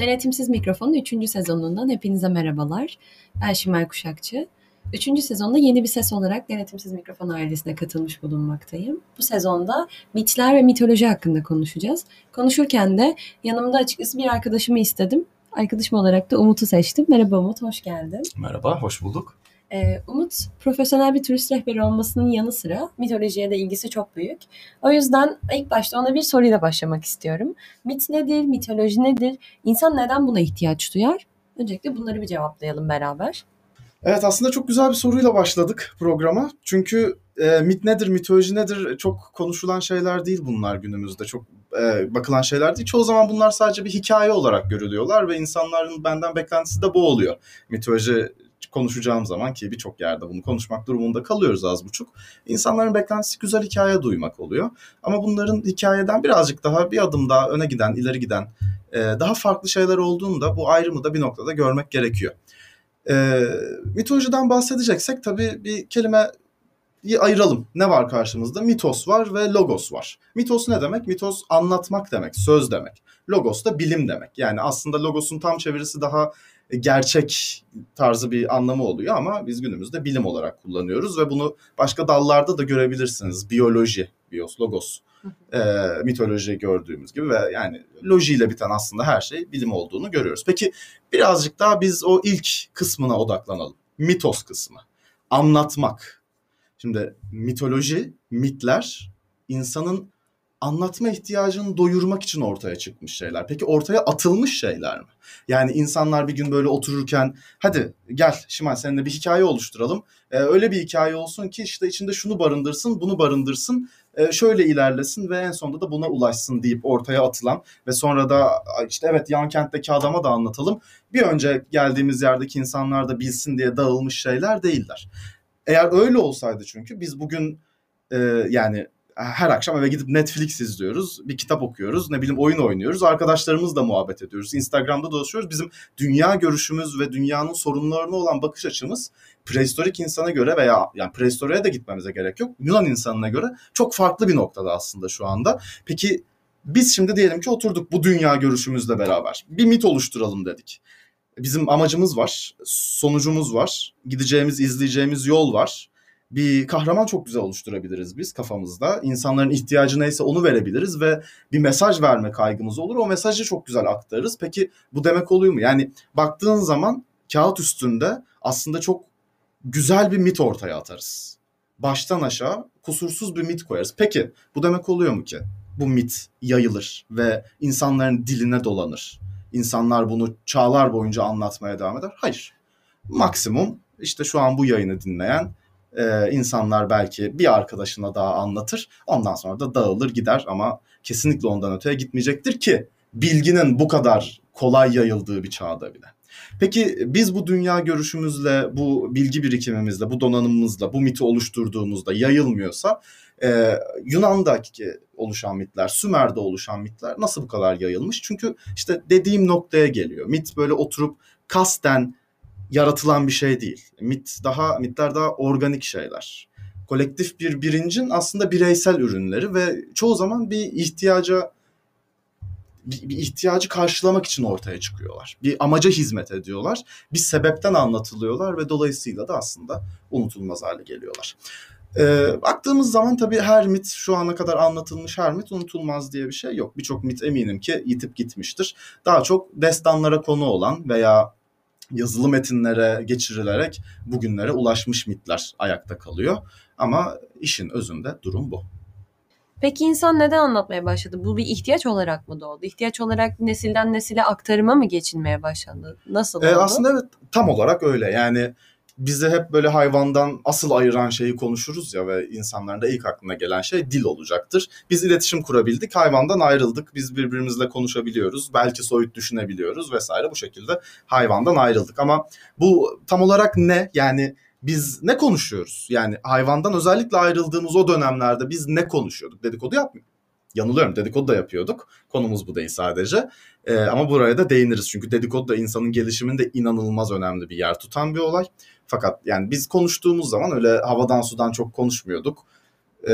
Denetimsiz Mikrofon'un 3. sezonundan hepinize merhabalar. Ben Şimal Kuşakçı. 3. sezonda yeni bir ses olarak Denetimsiz Mikrofon ailesine katılmış bulunmaktayım. Bu sezonda mitler ve mitoloji hakkında konuşacağız. Konuşurken de yanımda açıkçası bir arkadaşımı istedim. Arkadaşım olarak da Umut'u seçtim. Merhaba Umut, hoş geldin. Merhaba, hoş bulduk. Ee, Umut profesyonel bir turist rehberi olmasının yanı sıra mitolojiye de ilgisi çok büyük. O yüzden ilk başta ona bir soruyla başlamak istiyorum. Mit nedir, mitoloji nedir, İnsan neden buna ihtiyaç duyar? Öncelikle bunları bir cevaplayalım beraber. Evet aslında çok güzel bir soruyla başladık programa. Çünkü e, mit nedir, mitoloji nedir çok konuşulan şeyler değil bunlar günümüzde. Çok e, bakılan şeyler değil. Çoğu zaman bunlar sadece bir hikaye olarak görülüyorlar ve insanların benden beklentisi de bu oluyor. Mitoloji konuşacağım zaman ki birçok yerde bunu konuşmak durumunda kalıyoruz az buçuk. İnsanların beklentisi güzel hikaye duymak oluyor. Ama bunların hikayeden birazcık daha bir adım daha öne giden, ileri giden e, daha farklı şeyler olduğunda bu ayrımı da bir noktada görmek gerekiyor. E, mitolojiden bahsedeceksek tabii bir kelime ayıralım. Ne var karşımızda? Mitos var ve logos var. Mitos ne demek? Mitos anlatmak demek, söz demek. Logos da bilim demek. Yani aslında logosun tam çevirisi daha gerçek tarzı bir anlamı oluyor ama biz günümüzde bilim olarak kullanıyoruz ve bunu başka dallarda da görebilirsiniz. Biyoloji, bios, logos, e, mitoloji gördüğümüz gibi ve yani lojiyle biten aslında her şey bilim olduğunu görüyoruz. Peki birazcık daha biz o ilk kısmına odaklanalım. Mitos kısmı. Anlatmak. Şimdi mitoloji, mitler insanın anlatma ihtiyacını doyurmak için ortaya çıkmış şeyler. Peki ortaya atılmış şeyler mi? Yani insanlar bir gün böyle otururken hadi gel Şimal seninle bir hikaye oluşturalım. Ee, öyle bir hikaye olsun ki işte içinde şunu barındırsın, bunu barındırsın, e, şöyle ilerlesin ve en sonunda da buna ulaşsın deyip ortaya atılan ve sonra da işte evet yan kentteki adama da anlatalım. Bir önce geldiğimiz yerdeki insanlar da bilsin diye dağılmış şeyler değiller. Eğer öyle olsaydı çünkü biz bugün e, yani her akşam eve gidip Netflix izliyoruz, bir kitap okuyoruz, ne bileyim oyun oynuyoruz, arkadaşlarımızla muhabbet ediyoruz, Instagram'da dolaşıyoruz. Bizim dünya görüşümüz ve dünyanın sorunlarına olan bakış açımız prehistorik insana göre veya yani prehistoriye de gitmemize gerek yok. Yunan insanına göre çok farklı bir noktada aslında şu anda. Peki biz şimdi diyelim ki oturduk bu dünya görüşümüzle beraber. Bir mit oluşturalım dedik. Bizim amacımız var, sonucumuz var, gideceğimiz, izleyeceğimiz yol var bir kahraman çok güzel oluşturabiliriz biz kafamızda. İnsanların ihtiyacı neyse onu verebiliriz ve bir mesaj verme kaygımız olur. O mesajı çok güzel aktarırız. Peki bu demek oluyor mu? Yani baktığın zaman kağıt üstünde aslında çok güzel bir mit ortaya atarız. Baştan aşağı kusursuz bir mit koyarız. Peki bu demek oluyor mu ki? Bu mit yayılır ve insanların diline dolanır. İnsanlar bunu çağlar boyunca anlatmaya devam eder. Hayır. Maksimum işte şu an bu yayını dinleyen e, insanlar belki bir arkadaşına daha anlatır. Ondan sonra da dağılır gider ama kesinlikle ondan öteye gitmeyecektir ki bilginin bu kadar kolay yayıldığı bir çağda bile. Peki biz bu dünya görüşümüzle, bu bilgi birikimimizle, bu donanımımızla, bu miti oluşturduğumuzda yayılmıyorsa e, Yunan'daki oluşan mitler, Sümer'de oluşan mitler nasıl bu kadar yayılmış? Çünkü işte dediğim noktaya geliyor. Mit böyle oturup kasten yaratılan bir şey değil. Mit daha mitler daha organik şeyler. Kolektif bir birincin aslında bireysel ürünleri ve çoğu zaman bir ihtiyaca bir, ihtiyacı karşılamak için ortaya çıkıyorlar. Bir amaca hizmet ediyorlar. Bir sebepten anlatılıyorlar ve dolayısıyla da aslında unutulmaz hale geliyorlar. Ee, baktığımız zaman tabii her mit şu ana kadar anlatılmış her mit unutulmaz diye bir şey yok. Birçok mit eminim ki yitip gitmiştir. Daha çok destanlara konu olan veya yazılı metinlere geçirilerek bugünlere ulaşmış mitler ayakta kalıyor. Ama işin özünde durum bu. Peki insan neden anlatmaya başladı? Bu bir ihtiyaç olarak mı doğdu? İhtiyaç olarak nesilden nesile aktarıma mı geçilmeye başladı? Nasıl ee, oldu? Ee, aslında evet tam olarak öyle. Yani bizi hep böyle hayvandan asıl ayıran şeyi konuşuruz ya ve insanların da ilk aklına gelen şey dil olacaktır. Biz iletişim kurabildik, hayvandan ayrıldık. Biz birbirimizle konuşabiliyoruz, belki soyut düşünebiliyoruz vesaire bu şekilde hayvandan ayrıldık. Ama bu tam olarak ne? Yani biz ne konuşuyoruz? Yani hayvandan özellikle ayrıldığımız o dönemlerde biz ne konuşuyorduk? Dedikodu yapmıyor. Yanılıyorum dedikodu da yapıyorduk. Konumuz bu değil sadece. Ee, ama buraya da değiniriz. Çünkü dedikodu da insanın gelişiminde inanılmaz önemli bir yer tutan bir olay. Fakat yani biz konuştuğumuz zaman öyle havadan sudan çok konuşmuyorduk. Ee,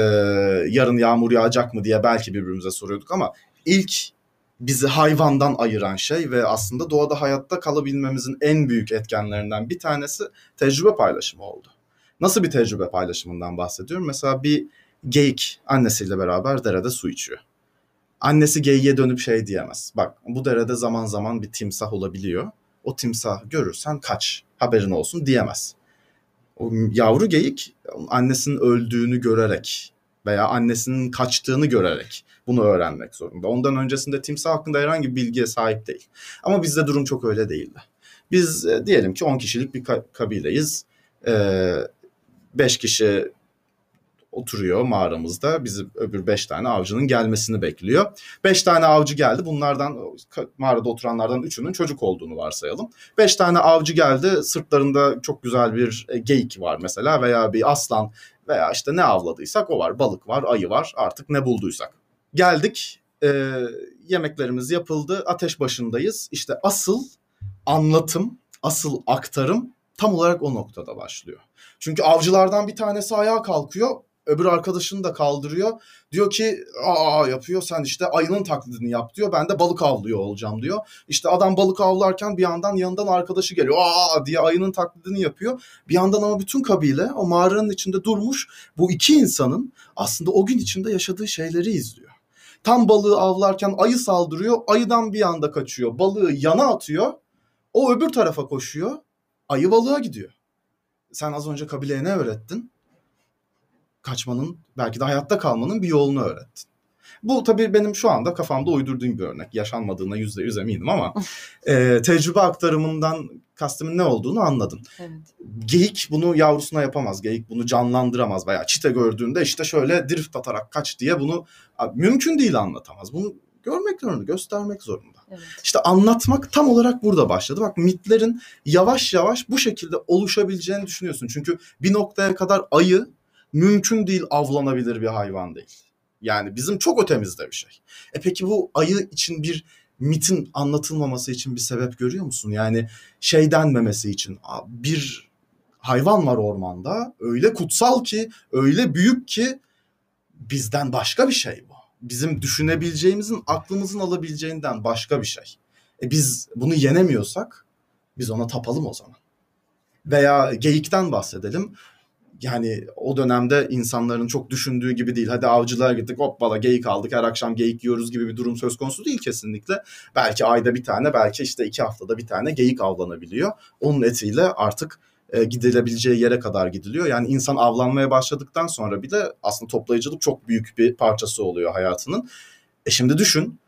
yarın yağmur yağacak mı diye belki birbirimize soruyorduk ama ilk bizi hayvandan ayıran şey ve aslında doğada hayatta kalabilmemizin en büyük etkenlerinden bir tanesi tecrübe paylaşımı oldu. Nasıl bir tecrübe paylaşımından bahsediyorum? Mesela bir geyik annesiyle beraber derede su içiyor. Annesi geyiğe dönüp şey diyemez. Bak bu derede zaman zaman bir timsah olabiliyor. O timsah görürsen kaç haberin olsun diyemez. O yavru geyik annesinin öldüğünü görerek veya annesinin kaçtığını görerek bunu öğrenmek zorunda. Ondan öncesinde timsah hakkında herhangi bir bilgiye sahip değil. Ama bizde durum çok öyle değildi. Biz e, diyelim ki 10 kişilik bir kabileyiz. 5 e, kişi oturuyor mağaramızda. Bizi öbür beş tane avcının gelmesini bekliyor. Beş tane avcı geldi. Bunlardan mağarada oturanlardan üçünün çocuk olduğunu varsayalım. Beş tane avcı geldi. Sırtlarında çok güzel bir e, geyik var mesela veya bir aslan veya işte ne avladıysak o var. Balık var, ayı var artık ne bulduysak. Geldik e, yemeklerimiz yapıldı. Ateş başındayız. İşte asıl anlatım, asıl aktarım tam olarak o noktada başlıyor. Çünkü avcılardan bir tanesi ayağa kalkıyor öbür arkadaşını da kaldırıyor. Diyor ki aa yapıyor sen işte ayının taklidini yap diyor. Ben de balık avlıyor olacağım diyor. İşte adam balık avlarken bir yandan yanından arkadaşı geliyor. Aa diye ayının taklidini yapıyor. Bir yandan ama bütün kabile o mağaranın içinde durmuş. Bu iki insanın aslında o gün içinde yaşadığı şeyleri izliyor. Tam balığı avlarken ayı saldırıyor. Ayıdan bir anda kaçıyor. Balığı yana atıyor. O öbür tarafa koşuyor. Ayı balığa gidiyor. Sen az önce kabileye ne öğrettin? Kaçmanın belki de hayatta kalmanın bir yolunu öğrettin. Bu tabii benim şu anda kafamda uydurduğum bir örnek. Yaşanmadığına yüzde yüz eminim ama e, tecrübe aktarımından kastımın ne olduğunu anladım. Evet. Geyik bunu yavrusuna yapamaz. Geyik bunu canlandıramaz veya çite gördüğünde işte şöyle drift atarak kaç diye bunu mümkün değil anlatamaz. Bunu görmek zorunda, göstermek zorunda. Evet. İşte anlatmak tam olarak burada başladı. Bak mitlerin yavaş yavaş bu şekilde oluşabileceğini düşünüyorsun. Çünkü bir noktaya kadar ayı mümkün değil avlanabilir bir hayvan değil. Yani bizim çok ötemizde bir şey. E peki bu ayı için bir mitin anlatılmaması için bir sebep görüyor musun? Yani şey denmemesi için bir hayvan var ormanda öyle kutsal ki öyle büyük ki bizden başka bir şey bu. Bizim düşünebileceğimizin aklımızın alabileceğinden başka bir şey. E biz bunu yenemiyorsak biz ona tapalım o zaman. Veya geyikten bahsedelim yani o dönemde insanların çok düşündüğü gibi değil. Hadi avcılığa gittik hoppala geyik aldık her akşam geyik yiyoruz gibi bir durum söz konusu değil kesinlikle. Belki ayda bir tane belki işte iki haftada bir tane geyik avlanabiliyor. Onun etiyle artık e, gidilebileceği yere kadar gidiliyor. Yani insan avlanmaya başladıktan sonra bir de aslında toplayıcılık çok büyük bir parçası oluyor hayatının. E şimdi düşün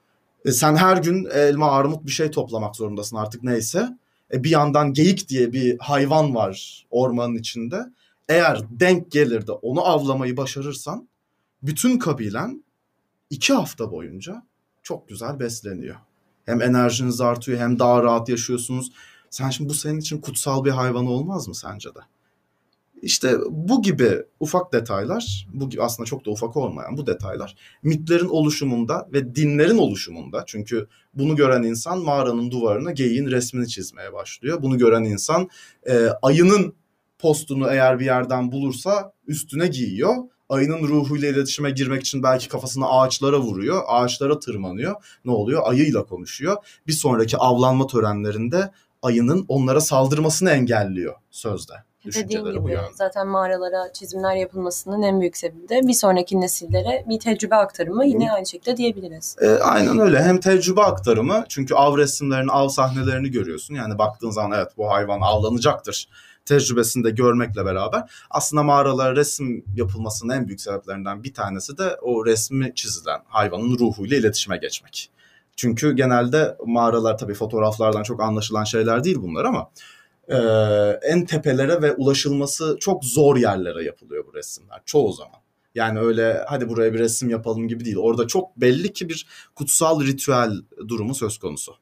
e, sen her gün elma armut bir şey toplamak zorundasın artık neyse. E bir yandan geyik diye bir hayvan var ormanın içinde eğer denk gelir de onu avlamayı başarırsan bütün kabilen iki hafta boyunca çok güzel besleniyor. Hem enerjiniz artıyor hem daha rahat yaşıyorsunuz. Sen şimdi bu senin için kutsal bir hayvan olmaz mı sence de? İşte bu gibi ufak detaylar, bu aslında çok da ufak olmayan bu detaylar mitlerin oluşumunda ve dinlerin oluşumunda çünkü bunu gören insan mağaranın duvarına geyiğin resmini çizmeye başlıyor. Bunu gören insan e, ayının postunu eğer bir yerden bulursa üstüne giyiyor. Ayının ruhuyla iletişime girmek için belki kafasını ağaçlara vuruyor. Ağaçlara tırmanıyor. Ne oluyor? Ayıyla konuşuyor. Bir sonraki avlanma törenlerinde ayının onlara saldırmasını engelliyor sözde. Dediğim gibi bu yönde. zaten mağaralara çizimler yapılmasının en büyük sebebi de bir sonraki nesillere bir tecrübe aktarımı yine aynı şekilde diyebiliriz. E, aynen öyle. Hem tecrübe aktarımı çünkü av resimlerini, av sahnelerini görüyorsun. Yani baktığın zaman evet bu hayvan avlanacaktır tecrübesini görmekle beraber aslında mağaralara resim yapılmasının en büyük sebeplerinden bir tanesi de o resmi çizilen hayvanın ruhuyla iletişime geçmek. Çünkü genelde mağaralar tabii fotoğraflardan çok anlaşılan şeyler değil bunlar ama e, en tepelere ve ulaşılması çok zor yerlere yapılıyor bu resimler çoğu zaman. Yani öyle hadi buraya bir resim yapalım gibi değil. Orada çok belli ki bir kutsal ritüel durumu söz konusu.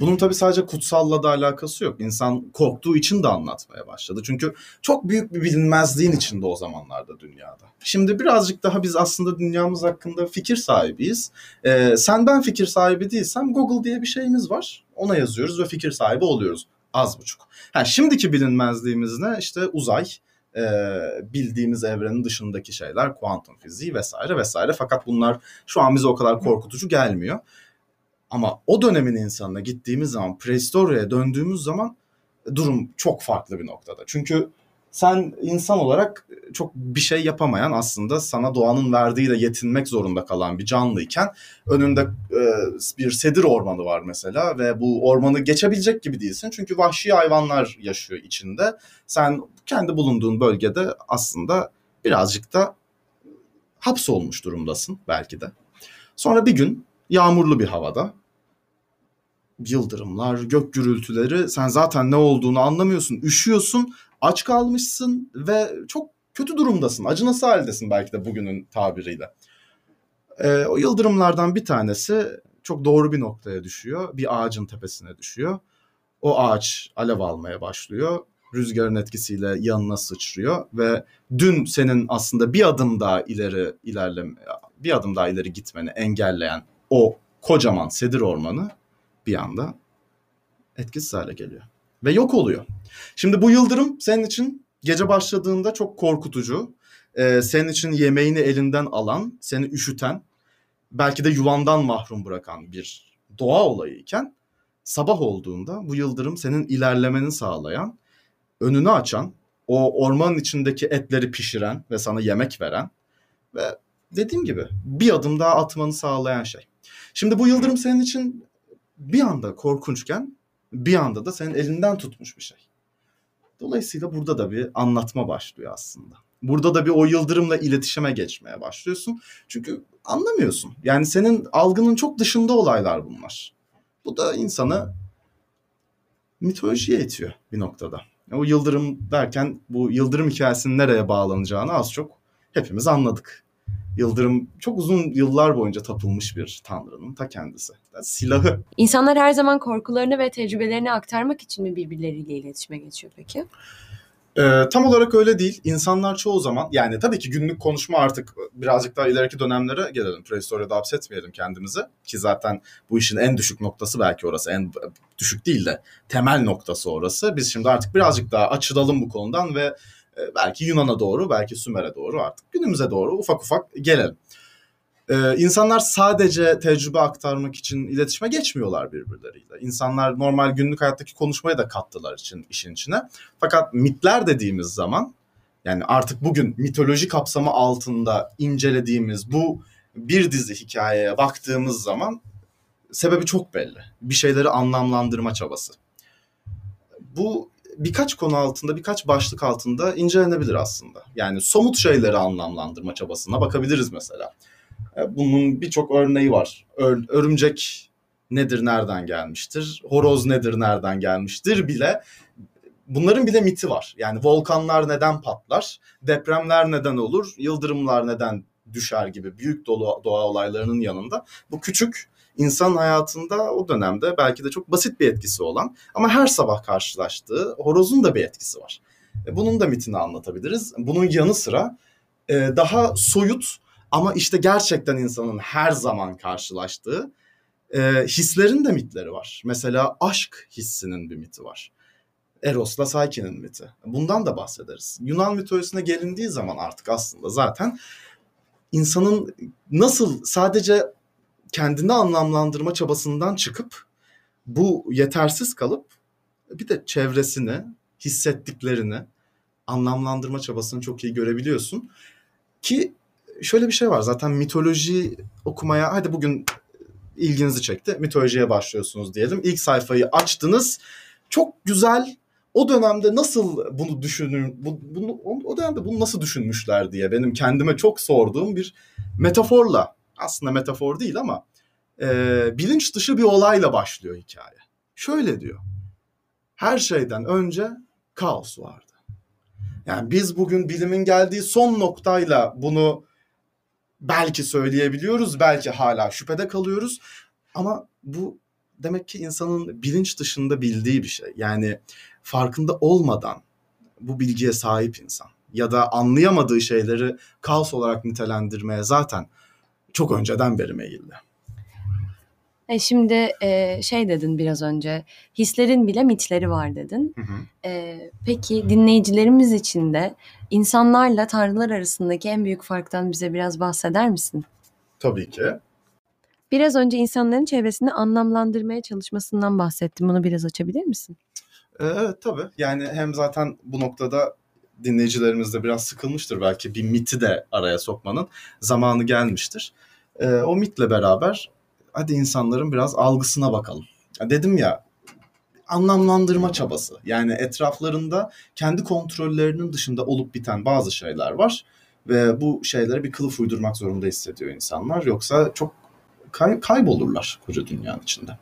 Bunun tabii sadece kutsalla da alakası yok. İnsan korktuğu için de anlatmaya başladı. Çünkü çok büyük bir bilinmezliğin içinde o zamanlarda dünyada. Şimdi birazcık daha biz aslında dünyamız hakkında fikir sahibiyiz. Ee, sen ben fikir sahibi değilsem Google diye bir şeyimiz var. Ona yazıyoruz ve fikir sahibi oluyoruz. Az buçuk. Ha, şimdiki bilinmezliğimiz ne? İşte uzay, e, bildiğimiz evrenin dışındaki şeyler, kuantum fiziği vesaire vesaire. Fakat bunlar şu an bize o kadar korkutucu gelmiyor. Ama o dönemin insanına gittiğimiz zaman, prehistoria'ya döndüğümüz zaman durum çok farklı bir noktada. Çünkü sen insan olarak çok bir şey yapamayan aslında sana doğanın verdiğiyle yetinmek zorunda kalan bir canlıyken önünde e, bir sedir ormanı var mesela ve bu ormanı geçebilecek gibi değilsin. Çünkü vahşi hayvanlar yaşıyor içinde. Sen kendi bulunduğun bölgede aslında birazcık da hapsolmuş durumdasın belki de. Sonra bir gün yağmurlu bir havada yıldırımlar, gök gürültüleri sen zaten ne olduğunu anlamıyorsun. Üşüyorsun, aç kalmışsın ve çok kötü durumdasın. Acınası haldesin belki de bugünün tabiriyle. Ee, o yıldırımlardan bir tanesi çok doğru bir noktaya düşüyor. Bir ağacın tepesine düşüyor. O ağaç alev almaya başlıyor. Rüzgarın etkisiyle yanına sıçrıyor ve dün senin aslında bir adım daha ileri ilerleme bir adım daha ileri gitmeni engelleyen o kocaman sedir ormanı bir anda etkisiz hale geliyor ve yok oluyor. Şimdi bu yıldırım senin için gece başladığında çok korkutucu, e, senin için yemeğini elinden alan, seni üşüten, belki de yuvandan mahrum bırakan bir doğa olayıyken sabah olduğunda bu yıldırım senin ilerlemeni sağlayan, önünü açan, o ormanın içindeki etleri pişiren ve sana yemek veren ve dediğim gibi bir adım daha atmanı sağlayan şey. Şimdi bu yıldırım senin için bir anda korkunçken bir anda da senin elinden tutmuş bir şey. Dolayısıyla burada da bir anlatma başlıyor aslında. Burada da bir o yıldırımla iletişime geçmeye başlıyorsun. Çünkü anlamıyorsun. Yani senin algının çok dışında olaylar bunlar. Bu da insanı mitolojiye itiyor bir noktada. O yıldırım derken bu yıldırım hikayesinin nereye bağlanacağını az çok hepimiz anladık. Yıldırım çok uzun yıllar boyunca tapılmış bir tanrının ta kendisi. Yani silahı. İnsanlar her zaman korkularını ve tecrübelerini aktarmak için mi birbirleriyle iletişime geçiyor peki? Ee, tam olarak öyle değil. İnsanlar çoğu zaman yani tabii ki günlük konuşma artık birazcık daha ileriki dönemlere gelelim. Prehistoria'da hapsetmeyelim kendimizi. Ki zaten bu işin en düşük noktası belki orası. En düşük değil de temel noktası orası. Biz şimdi artık birazcık daha açılalım bu konudan ve belki Yunan'a doğru, belki Sümer'e doğru artık günümüze doğru ufak ufak gelelim. Ee, insanlar sadece tecrübe aktarmak için iletişime geçmiyorlar birbirleriyle. İnsanlar normal günlük hayattaki konuşmayı da kattılar için işin içine. Fakat mitler dediğimiz zaman yani artık bugün mitoloji kapsamı altında incelediğimiz bu bir dizi hikayeye baktığımız zaman sebebi çok belli. Bir şeyleri anlamlandırma çabası. Bu birkaç konu altında, birkaç başlık altında incelenebilir aslında. Yani somut şeyleri anlamlandırma çabasına bakabiliriz mesela. E, bunun birçok örneği var. Örümcek nedir, nereden gelmiştir? Horoz nedir, nereden gelmiştir bile. Bunların bile miti var. Yani volkanlar neden patlar? Depremler neden olur? Yıldırımlar neden düşer gibi büyük doğa olaylarının yanında bu küçük insan hayatında o dönemde belki de çok basit bir etkisi olan ama her sabah karşılaştığı horozun da bir etkisi var. E, bunun da mitini anlatabiliriz. Bunun yanı sıra e, daha soyut ama işte gerçekten insanın her zaman karşılaştığı e, hislerin de mitleri var. Mesela aşk hissinin bir miti var. Eros'la Psyche'nin miti. Bundan da bahsederiz. Yunan mitolojisine gelindiği zaman artık aslında zaten insanın nasıl sadece kendini anlamlandırma çabasından çıkıp bu yetersiz kalıp bir de çevresini, hissettiklerini anlamlandırma çabasını çok iyi görebiliyorsun. Ki şöyle bir şey var zaten mitoloji okumaya hadi bugün ilginizi çekti mitolojiye başlıyorsunuz diyelim. İlk sayfayı açtınız. Çok güzel o dönemde nasıl bunu düşünür, bu, bunu, o dönemde bunu nasıl düşünmüşler diye benim kendime çok sorduğum bir metaforla aslında metafor değil ama e, bilinç dışı bir olayla başlıyor hikaye. Şöyle diyor. Her şeyden önce kaos vardı. Yani biz bugün bilimin geldiği son noktayla bunu belki söyleyebiliyoruz, belki hala şüphede kalıyoruz. Ama bu demek ki insanın bilinç dışında bildiği bir şey. Yani farkında olmadan bu bilgiye sahip insan ya da anlayamadığı şeyleri kaos olarak nitelendirmeye zaten çok önceden beri meyilli. E şimdi e, şey dedin biraz önce, hislerin bile mitleri var dedin. Hı hı. E, peki dinleyicilerimiz için de insanlarla tanrılar arasındaki en büyük farktan bize biraz bahseder misin? Tabii ki. Biraz önce insanların çevresini anlamlandırmaya çalışmasından bahsettim. Bunu biraz açabilir misin? Evet tabii. Yani hem zaten bu noktada dinleyicilerimiz de biraz sıkılmıştır belki bir miti de araya sokmanın zamanı gelmiştir. Ee, o mitle beraber hadi insanların biraz algısına bakalım. Ya dedim ya anlamlandırma çabası. Yani etraflarında kendi kontrollerinin dışında olup biten bazı şeyler var ve bu şeylere bir kılıf uydurmak zorunda hissediyor insanlar. Yoksa çok kay- kaybolurlar koca dünyanın içinde.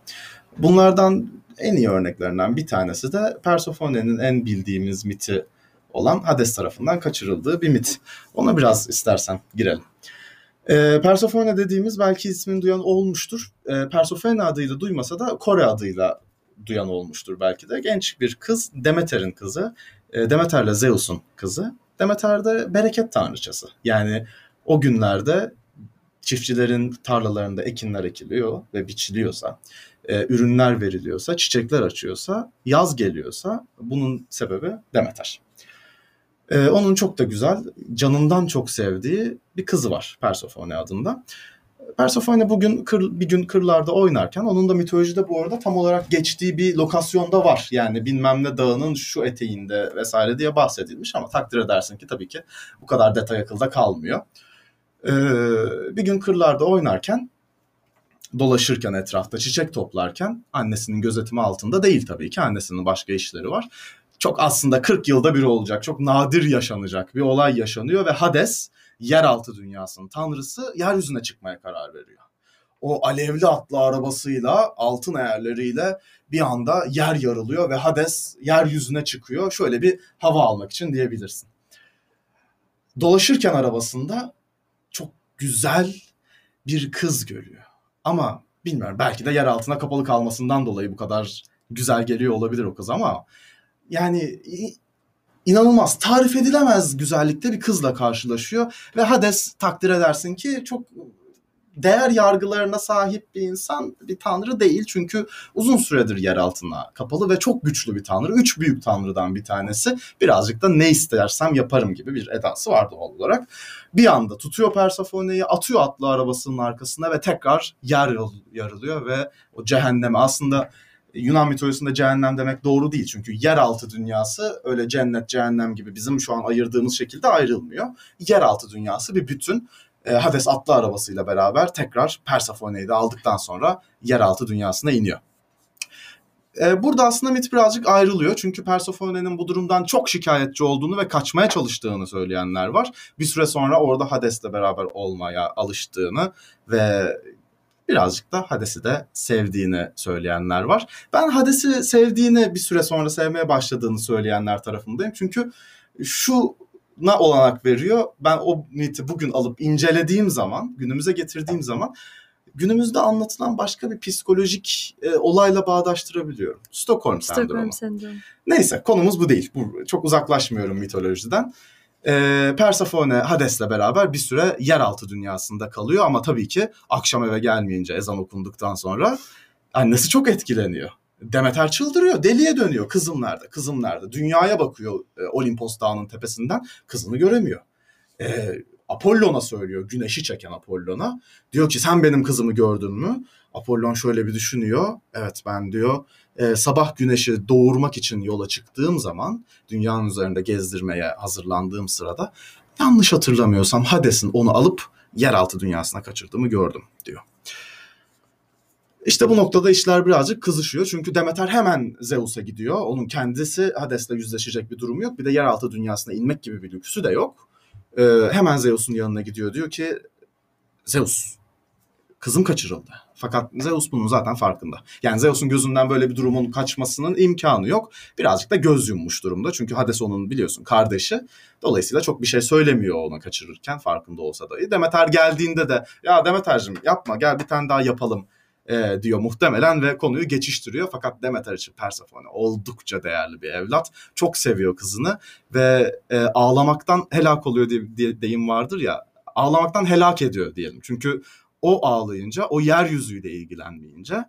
Bunlardan en iyi örneklerinden bir tanesi de Persephone'nin en bildiğimiz miti olan Hades tarafından kaçırıldığı bir mit. Ona biraz istersen girelim. E, Persephone dediğimiz belki ismini duyan olmuştur. E, Persephone adıyla duymasa da Kore adıyla duyan olmuştur belki de. Genç bir kız, Demeter'in kızı. E, Demeter'le Zeus'un kızı. Demeter de bereket tanrıçası. Yani o günlerde çiftçilerin tarlalarında ekinler ekiliyor ve biçiliyorsa, e, ürünler veriliyorsa, çiçekler açıyorsa, yaz geliyorsa bunun sebebi Demeter. E, onun çok da güzel, canından çok sevdiği bir kızı var Persephone adında. Persephone bugün kır, bir gün kırlarda oynarken onun da mitolojide bu arada tam olarak geçtiği bir lokasyonda var. Yani bilmem ne dağının şu eteğinde vesaire diye bahsedilmiş ama takdir edersin ki tabii ki bu kadar detay akılda kalmıyor. Ee, bir gün kırlarda oynarken dolaşırken etrafta çiçek toplarken annesinin gözetimi altında değil tabii ki annesinin başka işleri var. Çok aslında 40 yılda bir olacak, çok nadir yaşanacak bir olay yaşanıyor ve Hades yeraltı dünyasının tanrısı yeryüzüne çıkmaya karar veriyor. O alevli atlı arabasıyla, altın eğerleriyle bir anda yer yarılıyor ve Hades yeryüzüne çıkıyor. Şöyle bir hava almak için diyebilirsin. Dolaşırken arabasında çok güzel bir kız görüyor. Ama bilmiyorum belki de yer altına kapalı kalmasından dolayı bu kadar güzel geliyor olabilir o kız ama yani inanılmaz tarif edilemez güzellikte bir kızla karşılaşıyor ve Hades takdir edersin ki çok değer yargılarına sahip bir insan bir tanrı değil. Çünkü uzun süredir yer altına kapalı ve çok güçlü bir tanrı. Üç büyük tanrıdan bir tanesi. Birazcık da ne istersem yaparım gibi bir edası var doğal olarak. Bir anda tutuyor Persephone'yi, atıyor atlı arabasının arkasına ve tekrar yer yarılıyor ve o cehenneme aslında Yunan mitolojisinde cehennem demek doğru değil. Çünkü yeraltı dünyası öyle cennet, cehennem gibi bizim şu an ayırdığımız şekilde ayrılmıyor. Yeraltı dünyası bir bütün. E, Hades atlı arabasıyla beraber tekrar Persephone'yi de aldıktan sonra yeraltı dünyasına iniyor. E, burada aslında mit birazcık ayrılıyor. Çünkü Persephone'nin bu durumdan çok şikayetçi olduğunu ve kaçmaya çalıştığını söyleyenler var. Bir süre sonra orada Hades'le beraber olmaya alıştığını ve birazcık da Hades'i de sevdiğini söyleyenler var. Ben Hades'i sevdiğini bir süre sonra sevmeye başladığını söyleyenler tarafındayım. Çünkü şu na olanak veriyor. Ben o niyeti bugün alıp incelediğim zaman, günümüze getirdiğim zaman günümüzde anlatılan başka bir psikolojik e, olayla bağdaştırabiliyorum. Stockholm sendromu. Stockholm sendromu. Neyse konumuz bu değil. Bu, çok uzaklaşmıyorum mitolojiden. E, Persephone Hades'le beraber bir süre yeraltı dünyasında kalıyor ama tabii ki akşam eve gelmeyince ezan okunduktan sonra annesi çok etkileniyor. Demeter çıldırıyor, deliye dönüyor. Kızım nerede? Kızım nerede? Dünyaya bakıyor e, Olimpos Dağı'nın tepesinden. Kızını göremiyor. E, Apollon'a söylüyor, güneşi çeken Apollon'a. Diyor ki sen benim kızımı gördün mü? Apollon şöyle bir düşünüyor. Evet ben diyor e, sabah güneşi doğurmak için yola çıktığım zaman dünyanın üzerinde gezdirmeye hazırlandığım sırada yanlış hatırlamıyorsam Hades'in onu alıp yeraltı dünyasına kaçırdığımı gördüm diyor. İşte bu noktada işler birazcık kızışıyor. Çünkü Demeter hemen Zeus'a gidiyor. Onun kendisi Hades'le yüzleşecek bir durumu yok. Bir de yeraltı dünyasına inmek gibi bir lüksü de yok. Ee, hemen Zeus'un yanına gidiyor. Diyor ki Zeus kızım kaçırıldı. Fakat Zeus bunun zaten farkında. Yani Zeus'un gözünden böyle bir durumun kaçmasının imkanı yok. Birazcık da göz yummuş durumda. Çünkü Hades onun biliyorsun kardeşi. Dolayısıyla çok bir şey söylemiyor ona kaçırırken farkında olsa dahi. Demeter geldiğinde de ya Demeter'cim yapma gel bir tane daha yapalım e, diyor muhtemelen ve konuyu geçiştiriyor. Fakat Demeter için Persephone oldukça değerli bir evlat. Çok seviyor kızını ve e, ağlamaktan helak oluyor diye, diye deyim vardır ya. Ağlamaktan helak ediyor diyelim. Çünkü o ağlayınca, o yeryüzüyle ilgilenmeyince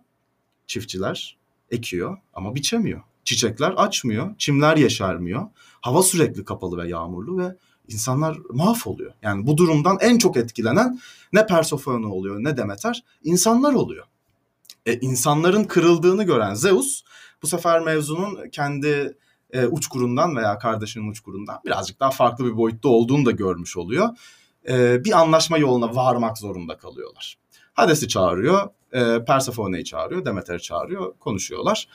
çiftçiler ekiyor ama biçemiyor. Çiçekler açmıyor, çimler yeşermiyor. Hava sürekli kapalı ve yağmurlu ve insanlar mahvoluyor. Yani bu durumdan en çok etkilenen ne Persefone oluyor ne Demeter, insanlar oluyor. E, insanların kırıldığını gören Zeus bu sefer mevzunun kendi e, uçkurundan veya kardeşinin uçkurundan birazcık daha farklı bir boyutta olduğunu da görmüş oluyor. E, bir anlaşma yoluna varmak zorunda kalıyorlar. Hades'i çağırıyor, e, Persephone'yi çağırıyor, Demeter'i çağırıyor, konuşuyorlar.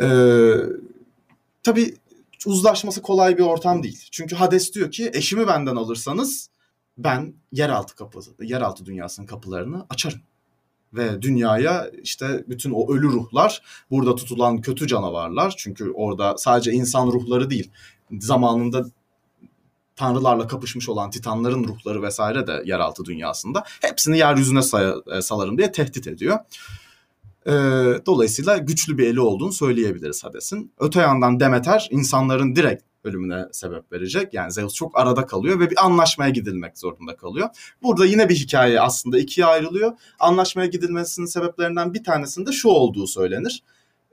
E, tabii uzlaşması kolay bir ortam değil. Çünkü Hades diyor ki eşimi benden alırsanız ben yeraltı kapısı, yeraltı dünyasının kapılarını açarım. Ve dünyaya işte bütün o ölü ruhlar, burada tutulan kötü canavarlar çünkü orada sadece insan ruhları değil, zamanında tanrılarla kapışmış olan titanların ruhları vesaire de yeraltı dünyasında hepsini yeryüzüne say- salarım diye tehdit ediyor. E, dolayısıyla güçlü bir eli olduğunu söyleyebiliriz Hades'in. Öte yandan Demeter insanların direkt ölümüne sebep verecek. Yani Zeus çok arada kalıyor ve bir anlaşmaya gidilmek zorunda kalıyor. Burada yine bir hikaye aslında ikiye ayrılıyor. Anlaşmaya gidilmesinin sebeplerinden bir tanesinde şu olduğu söylenir.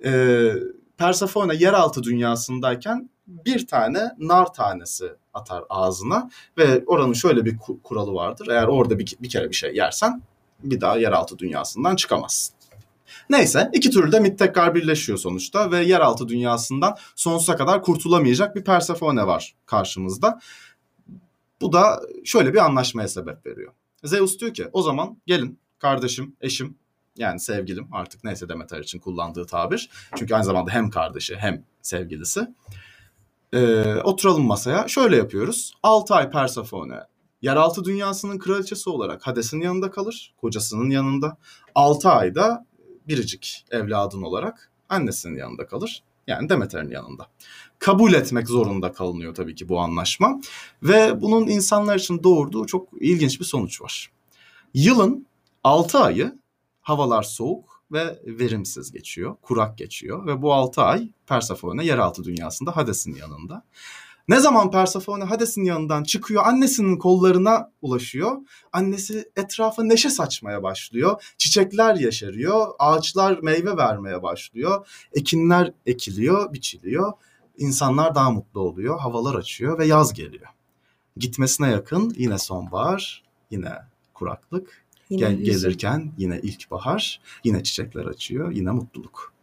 Ee, Persefone yeraltı dünyasındayken bir tane nar tanesi atar ağzına ve oranın şöyle bir kuralı vardır. Eğer orada bir, bir kere bir şey yersen bir daha yeraltı dünyasından çıkamazsın. Neyse iki türlü de mit tekrar birleşiyor sonuçta ve yeraltı dünyasından sonsuza kadar kurtulamayacak bir Persefone var karşımızda. Bu da şöyle bir anlaşmaya sebep veriyor. Zeus diyor ki o zaman gelin kardeşim, eşim yani sevgilim artık neyse Demeter için kullandığı tabir. Çünkü aynı zamanda hem kardeşi hem sevgilisi. Ee, oturalım masaya. Şöyle yapıyoruz. 6 ay Persefone yeraltı dünyasının kraliçesi olarak Hades'in yanında kalır. Kocasının yanında. 6 ayda biricik evladın olarak annesinin yanında kalır. Yani Demeter'in yanında. Kabul etmek zorunda kalınıyor tabii ki bu anlaşma. Ve bunun insanlar için doğurduğu çok ilginç bir sonuç var. Yılın 6 ayı havalar soğuk ve verimsiz geçiyor, kurak geçiyor ve bu 6 ay Persefone yeraltı dünyasında Hades'in yanında. Ne zaman Persefone Hades'in yanından çıkıyor, annesinin kollarına ulaşıyor. Annesi etrafa neşe saçmaya başlıyor. Çiçekler yeşeriyor, ağaçlar meyve vermeye başlıyor. Ekinler ekiliyor, biçiliyor. İnsanlar daha mutlu oluyor, havalar açıyor ve yaz geliyor. Gitmesine yakın yine sonbahar, yine kuraklık. Yine Gel, gelirken yine ilkbahar, yine çiçekler açıyor, yine mutluluk.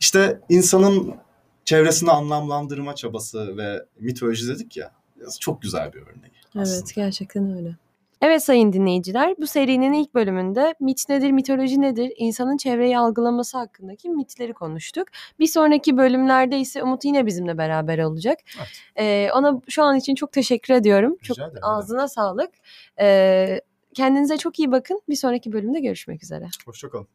İşte insanın çevresini anlamlandırma çabası ve mitoloji dedik ya çok güzel bir örnek. Aslında. Evet gerçekten öyle. Evet sayın dinleyiciler bu serinin ilk bölümünde mit nedir, mitoloji nedir, insanın çevreyi algılaması hakkındaki mitleri konuştuk. Bir sonraki bölümlerde ise Umut yine bizimle beraber olacak. Evet. Ee, ona şu an için çok teşekkür ediyorum. Rica çok ederim. ağzına sağlık. Ee, kendinize çok iyi bakın. Bir sonraki bölümde görüşmek üzere. Hoşçakalın.